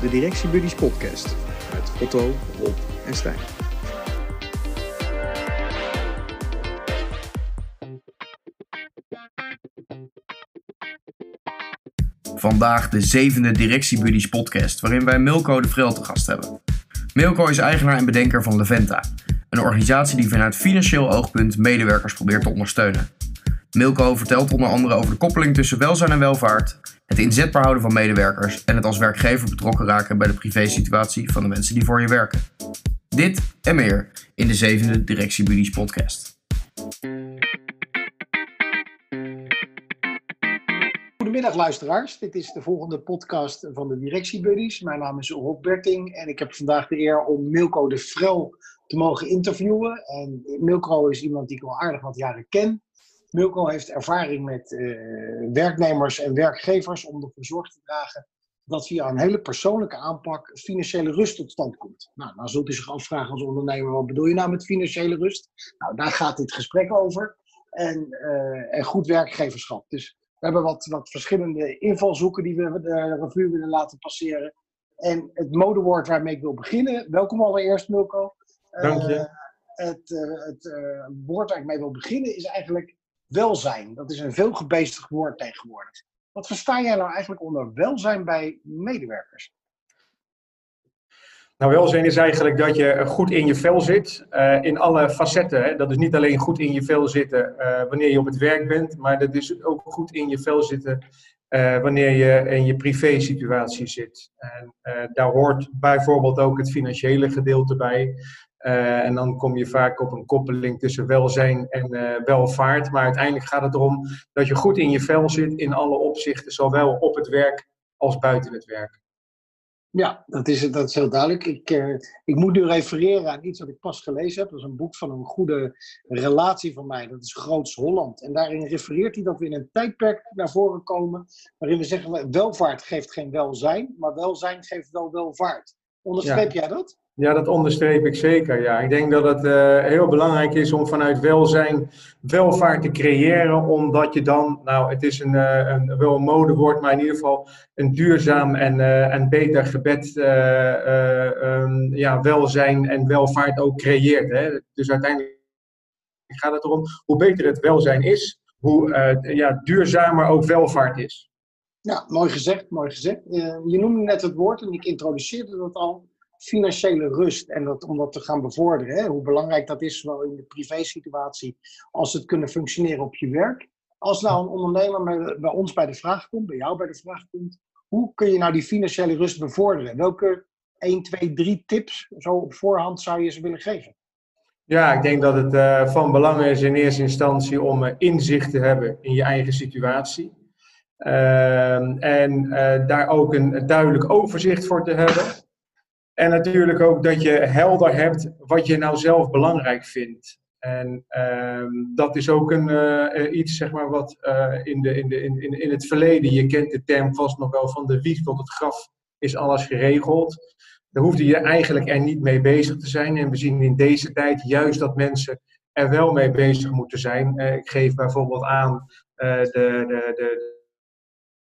de Directiebuddies podcast met Otto, Rob en Stijn. Vandaag de zevende Directiebuddies podcast, waarin wij Milko de Vrel te gast hebben. Milko is eigenaar en bedenker van Leventa, een organisatie die vanuit financieel oogpunt medewerkers probeert te ondersteunen. Milko vertelt onder andere over de koppeling tussen welzijn en welvaart, het inzetbaar houden van medewerkers en het als werkgever betrokken raken bij de privésituatie van de mensen die voor je werken. Dit en meer in de zevende Directiebuddies podcast. Goedemiddag luisteraars, dit is de volgende podcast van de Directiebuddies. Mijn naam is Rob Berting en ik heb vandaag de eer om Milko de Vrel te mogen interviewen. En Milko is iemand die ik al aardig wat jaren ken. Milko heeft ervaring met eh, werknemers en werkgevers om ervoor zorg te dragen dat via een hele persoonlijke aanpak financiële rust tot stand komt. Nou, dan zult u zich afvragen als ondernemer, wat bedoel je nou met financiële rust? Nou, daar gaat dit gesprek over. En, eh, en goed werkgeverschap. Dus we hebben wat, wat verschillende invalshoeken die we de revue willen laten passeren. En het modewoord waarmee ik wil beginnen, welkom allereerst Milko. Dank je. Uh, het, het woord waar ik mee wil beginnen is eigenlijk welzijn. Dat is een veel woord tegenwoordig. Wat versta jij nou eigenlijk onder welzijn bij medewerkers? Nou, welzijn is eigenlijk dat je goed in je vel zit, uh, in alle facetten. Hè. Dat is niet alleen goed in je vel zitten uh, wanneer je op het werk bent, maar dat is ook goed in je vel zitten uh, wanneer je in je privé-situatie zit. En daar hoort bijvoorbeeld ook het financiële gedeelte bij. En dan kom je vaak op een koppeling tussen welzijn en welvaart. Maar uiteindelijk gaat het erom dat je goed in je vel zit in alle opzichten, zowel op het werk als buiten het werk. Ja, dat is, dat is heel duidelijk. Ik, uh, ik moet nu refereren aan iets wat ik pas gelezen heb. Dat is een boek van een goede relatie van mij. Dat is Groots Holland. En daarin refereert hij dat we in een tijdperk naar voren komen. waarin we zeggen: welvaart geeft geen welzijn, maar welzijn geeft wel welvaart. Onderstreep ja. jij dat? Ja, dat onderstreep ik zeker. Ja. Ik denk dat het uh, heel belangrijk is om vanuit welzijn welvaart te creëren, omdat je dan, nou, het is een, uh, een wel een modewoord, maar in ieder geval een duurzaam en, uh, en beter gebed um, ja, welzijn en welvaart ook creëert. Hè. Dus uiteindelijk gaat het erom, hoe beter het welzijn is, hoe ja, duurzamer ook welvaart is. Ja, mooi gezegd, mooi gezegd. je noemde net het woord en ik introduceerde dat al financiële rust en dat, om dat te gaan bevorderen. Hè? Hoe belangrijk dat is, zowel in de privésituatie als het kunnen functioneren op je werk. Als nou een ondernemer bij, ons bij de vraag komt, bij jou bij de vraag komt, hoe kun je nou die financiële rust bevorderen? Welke 1, 2, 3 tips zo op voorhand zou je ze willen geven? Ja, ik denk dat het uh, van belang is in eerste instantie om uh, inzicht te hebben in je eigen situatie. Uh, en uh, daar ook een duidelijk overzicht voor te hebben. En natuurlijk ook dat je helder hebt wat je nou zelf belangrijk vindt. En uh, dat is ook een, uh, iets zeg maar, wat uh, in, de, in, de, in, in het verleden, je kent de term vast nog wel van de wieg tot het graf, is alles geregeld. Daar hoefde je eigenlijk er niet mee bezig te zijn. En we zien in deze tijd juist dat mensen er wel mee bezig moeten zijn. ik geef bijvoorbeeld aan de, de, de,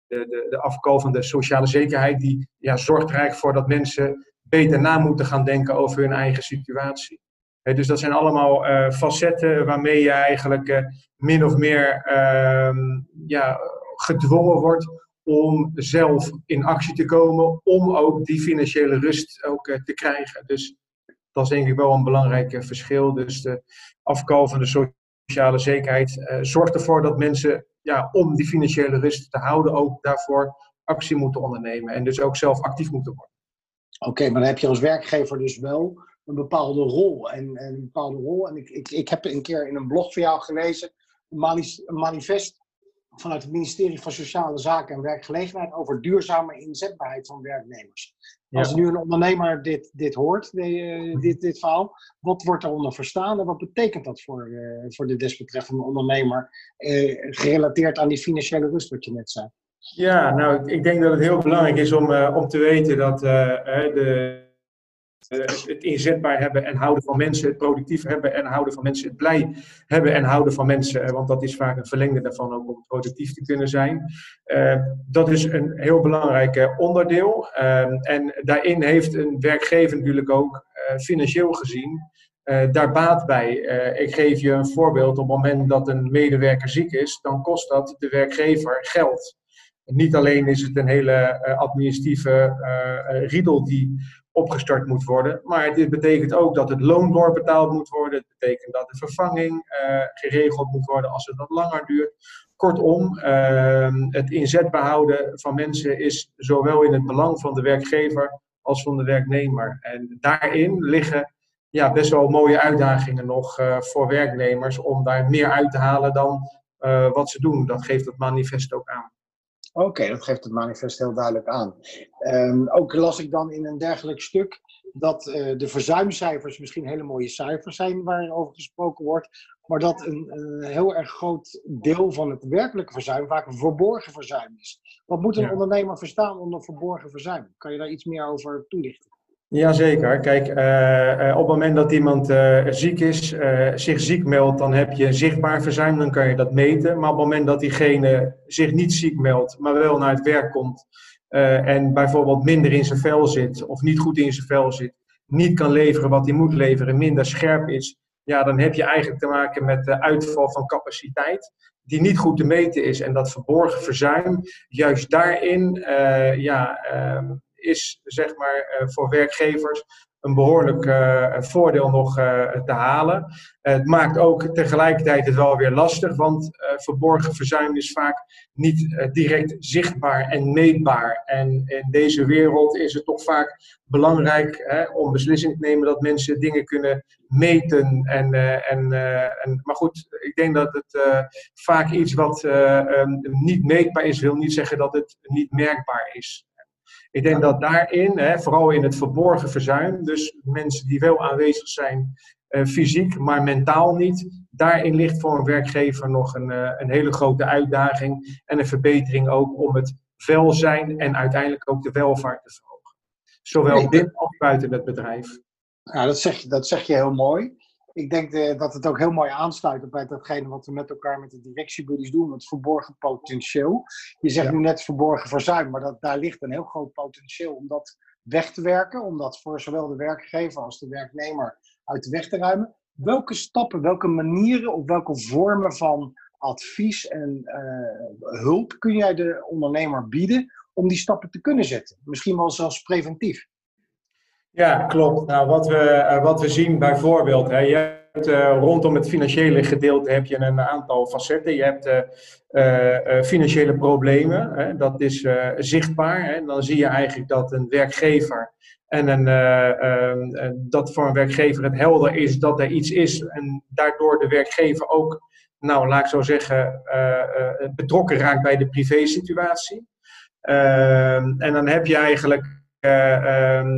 de, de, de afkoop van de sociale zekerheid, die ja, zorgt er eigenlijk voor dat mensen beter na moeten gaan denken over hun eigen situatie. Dus dat zijn allemaal uh, facetten waarmee je eigenlijk uh, min of meer uh, ja, gedwongen wordt om zelf in actie te komen, om ook die financiële rust ook uh, te krijgen. Dus dat is denk ik wel een belangrijk verschil. Dus de afkoop van de sociale zekerheid zorgt ervoor dat mensen, ja, om die financiële rust te houden, ook daarvoor actie moeten ondernemen en dus ook zelf actief moeten worden. Oké, okay, maar dan heb je als werkgever dus wel een bepaalde rol. En, en een bepaalde rol. En ik, ik, ik heb een keer in een blog van jou gelezen, een manifest vanuit het ministerie van Sociale Zaken en Werkgelegenheid over duurzame inzetbaarheid van werknemers. Ja. Als nu een ondernemer dit, dit hoort, de, dit, dit verhaal, wat wordt daaronder verstaan en wat betekent dat voor, uh, voor de desbetreffende ondernemer, uh, gerelateerd aan die financiële rust wat je net zei? Ja, nou, ik denk dat het heel belangrijk is om, uh, om te weten dat uh, de, het, het, inzetbaar hebben en houden van mensen, het productief hebben en houden van mensen, het blij hebben en houden van mensen. Want dat is vaak een verlengde daarvan ook om productief te kunnen zijn. dat is een heel belangrijk onderdeel. en daarin heeft een werkgever natuurlijk ook financieel gezien daar baat bij. ik geef je een voorbeeld. Op het moment dat een medewerker ziek is, dan kost dat de werkgever geld. Niet alleen is het een hele uh, administratieve uh, riedel die opgestart moet worden, maar dit betekent ook dat het loon doorbetaald moet worden. Het betekent dat de vervanging geregeld moet worden als het wat langer duurt. Kortom, ehm, het inzetbaar houden van mensen is zowel in het belang van de werkgever als van de werknemer. En daarin liggen ja, best wel mooie uitdagingen nog voor werknemers om daar meer uit te halen dan wat ze doen. Dat geeft het manifest ook aan. Oké, dat geeft het manifest heel duidelijk aan. Um, ook las ik dan in een dergelijk stuk dat uh, de verzuimcijfers misschien hele mooie cijfers zijn waarover gesproken wordt, maar dat een, een, heel erg groot deel van het werkelijke verzuim vaak een verborgen verzuim is. Wat moet een ondernemer verstaan onder verborgen verzuim? Kan je daar iets meer over toelichten? Jazeker. Kijk, uh, op het moment dat iemand uh, ziek is, zich ziek meldt, dan heb je zichtbaar verzuim, dan kan je dat meten. Maar op het moment dat diegene zich niet ziek meldt, maar wel naar het werk komt en bijvoorbeeld minder in zijn vel zit of niet goed in zijn vel zit, niet kan leveren wat hij moet leveren, minder scherp is, ja, dan heb je eigenlijk te maken met de uitval van capaciteit die niet goed te meten is. En dat verborgen verzuim, juist daarin, ja ehm, is zeg maar, eh, voor werkgevers een behoorlijk uh, voordeel nog uh, te halen. het maakt ook tegelijkertijd het wel weer lastig, want verborgen verzuim is vaak niet direct zichtbaar en meetbaar. En in deze wereld is het toch vaak belangrijk hè, om beslissing te nemen dat mensen dingen kunnen meten. En, en, en, maar goed, ik denk dat het vaak iets wat um, niet meetbaar is, wil niet zeggen dat het niet merkbaar is. Ik denk dat daarin, hè, vooral in het verborgen verzuim, dus mensen die wel aanwezig zijn uh, fysiek, maar mentaal niet, daarin ligt voor een werkgever nog een, uh, een hele grote uitdaging en een verbetering ook om het welzijn en uiteindelijk ook de welvaart te verhogen. Zowel binnen als buiten het bedrijf. Ja, dat zeg, dat zeg je heel mooi ik denk de, dat het ook heel mooi aansluit bij datgene wat we met elkaar met de directiebuddies doen, het verborgen potentieel. Je zegt nu net verborgen verzuim, maar dat, daar ligt een heel groot potentieel om dat weg te werken, om dat voor zowel de werkgever als de werknemer uit de weg te ruimen. Welke stappen, welke manieren of welke vormen van advies en uh, hulp kun jij de ondernemer bieden om die stappen te kunnen zetten? Misschien wel zelfs preventief. Ja, klopt. Nou, wat, we, uh, wat we zien bijvoorbeeld, hè, je hebt, uh, rondom het financiële gedeelte heb je een aantal facetten. Je hebt uh, financiële problemen, hè, dat is zichtbaar. Hè, dan zie je eigenlijk dat een werkgever en een, ehm, dat voor een werkgever het helder is dat er iets is en daardoor de werkgever ook, nou laat ik zo zeggen, betrokken raakt bij de privésituatie. Ehm, en dan heb je eigenlijk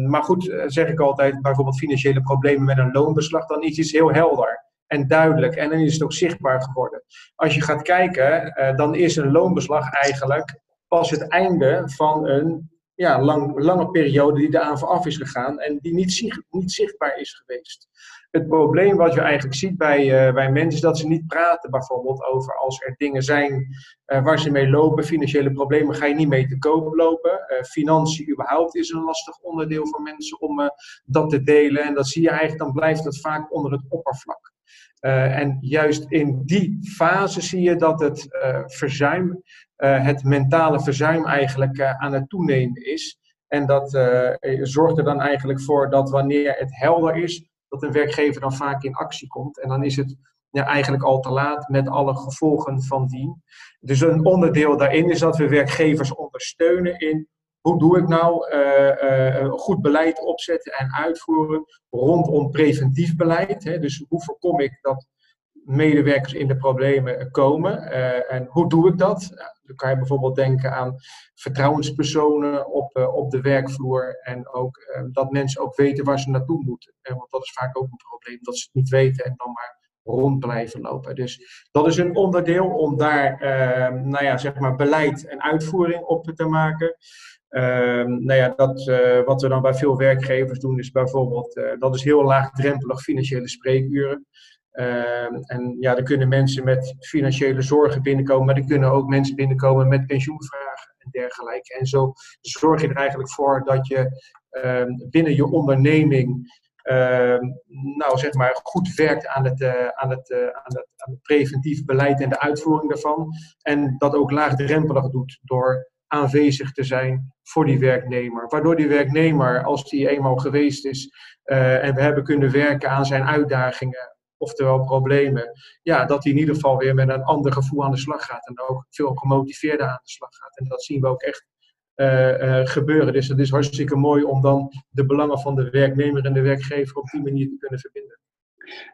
maar goed, eh, zeg ik altijd, bijvoorbeeld financiële problemen met een loonbeslag, dan is iets heel helder en duidelijk en dan is het ook zichtbaar geworden. Als je gaat kijken, uh, dan is een loonbeslag eigenlijk pas het einde van een ja, lang, lange periode die eraan vooraf is gegaan en die niet, niet zichtbaar is geweest het probleem wat je eigenlijk ziet bij, uh, bij mensen is dat ze niet praten bijvoorbeeld over als er dingen zijn uh, waar ze mee lopen, financiële problemen, ga je niet mee te koop lopen. Uh, überhaupt is een lastig onderdeel voor mensen om dat te delen. En dat zie je eigenlijk, dan blijft het vaak onder het oppervlak. en juist in die fase zie je dat het verzuim, het mentale verzuim eigenlijk aan het toenemen is. En dat zorgt er dan eigenlijk voor dat wanneer het helder is, dat een werkgever dan vaak in actie komt. En dan is het ja, eigenlijk al te laat met alle gevolgen van dien. Dus een onderdeel daarin is dat we werkgevers ondersteunen in hoe doe ik nou goed beleid opzetten en uitvoeren rondom preventief beleid. Hè? Dus hoe voorkom ik dat medewerkers in de problemen komen en hoe doe ik dat? Dan kan je bijvoorbeeld denken aan vertrouwenspersonen op, uh, op de werkvloer en ook uh, dat mensen ook weten waar ze naartoe moeten. want dat is vaak ook een probleem, dat ze het niet weten en dan maar rond blijven lopen. Dus dat is een onderdeel om daar nou ja, zeg maar beleid en uitvoering op te maken. Ehm, nou ja, dat, wat we dan bij veel werkgevers doen, is bijvoorbeeld, dat is heel laagdrempelig financiële spreekuren. Ehm, en ja, er kunnen mensen met financiële zorgen binnenkomen, maar er kunnen ook mensen binnenkomen met pensioenvragen en dergelijke. En zo zorg je er eigenlijk voor dat je ehm, binnen je onderneming nou, zeg maar, goed werkt aan het, uh, aan, het, aan, het, aan het preventief beleid en de uitvoering daarvan. En dat ook laagdrempelig doet door aanwezig te zijn voor die werknemer. Waardoor die werknemer, als die eenmaal geweest is uh, en we hebben kunnen werken aan zijn uitdagingen, oftewel problemen, ja, dat hij in ieder geval weer met een ander gevoel aan de slag gaat en ook veel gemotiveerder aan de slag gaat. En dat zien we ook echt uh, uh, gebeuren. Dus het is hartstikke mooi om dan de belangen van de werknemer en de werkgever op die manier te kunnen verbinden.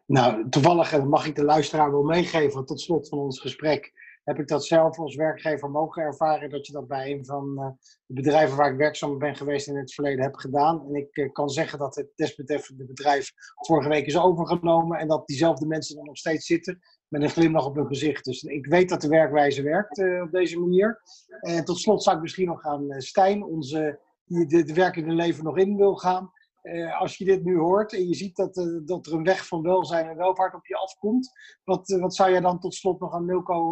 Nou, toevallig mag ik de luisteraar wel meegeven tot slot van ons gesprek heb ik dat zelf als werkgever mogen ervaren. Dat je dat bij een van uh, de bedrijven waar ik werkzaam ben geweest in het verleden heb gedaan. En ik uh, kan zeggen dat het desbetreffende bedrijf vorige week is overgenomen. En dat diezelfde mensen er nog steeds zitten met een glimlach op hun gezicht. Dus ik weet dat de werkwijze werkt uh, op deze manier. En tot slot zou ik misschien nog aan Stijn, onze, die de werkende leven nog in wil gaan. Uh, als je dit nu hoort en je ziet dat, uh, dat er een weg van welzijn en welvaart op je afkomt, wat, uh, wat zou jij dan tot slot nog aan Milko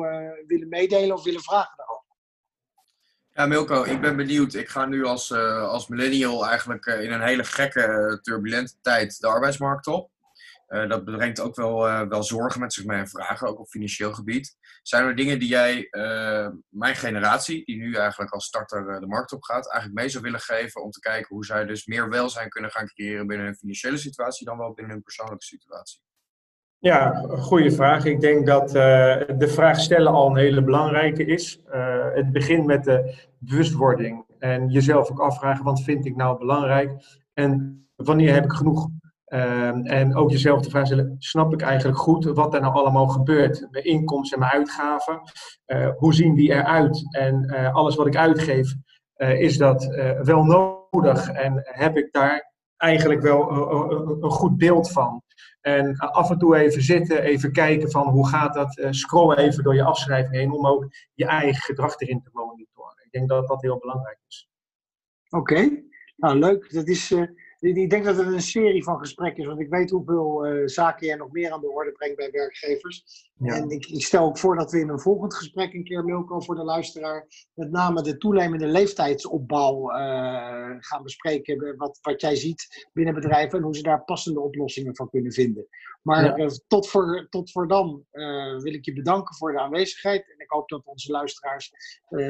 willen meedelen of willen vragen daarover? Ja, Milko, ik ben benieuwd. Ik ga nu als, als millennial eigenlijk in een hele gekke, turbulente tijd de arbeidsmarkt op. Uh, dat brengt ook wel, uh, wel zorgen met zich mee en vragen, ook op financieel gebied. Zijn er dingen die jij, uh, mijn generatie, die nu eigenlijk als starter de markt op gaat, eigenlijk mee zou willen geven om te kijken hoe zij dus meer welzijn kunnen gaan creëren binnen hun financiële situatie dan wel binnen hun persoonlijke situatie? Ja, goede vraag. Ik denk dat de vraag stellen al een hele belangrijke is. het begint met de bewustwording en jezelf ook afvragen, wat vind ik nou belangrijk en wanneer heb ik genoeg Um, en ook jezelf de vraag stellen, snap ik eigenlijk goed wat er nou allemaal gebeurt? Mijn inkomsten en mijn uitgaven, uh, hoe zien die eruit? En uh, alles wat ik uitgeef, uh, is dat wel nodig? En heb ik daar eigenlijk wel een goed beeld van? En af en toe even zitten, even kijken van hoe gaat dat? scroll even door je afschrijving heen om ook je eigen gedrag erin te monitoren. Ik denk dat dat heel belangrijk is. Oké, nou leuk. Dat is ik denk dat het een serie van gesprekken is, want ik weet hoeveel uh, zaken jij nog meer aan de orde brengt bij werkgevers. Ja. En ik, ik, stel ook voor dat we in een volgend gesprek een keer, Milko, voor de luisteraar, met name de toenemende leeftijdsopbouw uh, gaan bespreken. Wat, wat jij ziet binnen bedrijven en hoe ze daar passende oplossingen van kunnen vinden. Maar ja. uh, tot, voor, tot voor dan wil ik je bedanken voor de aanwezigheid. En ik hoop dat onze luisteraars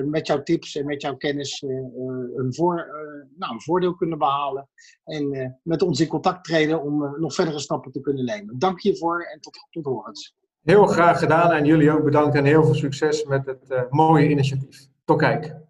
met jouw tips en met jouw kennis een, voor, nou, een voordeel kunnen behalen. En met ons in contact treden om nog verdere stappen te kunnen nemen. Dank je voor en tot, tot horens. Heel graag gedaan en jullie ook bedankt en heel veel succes met het mooie initiatief. Tot kijk.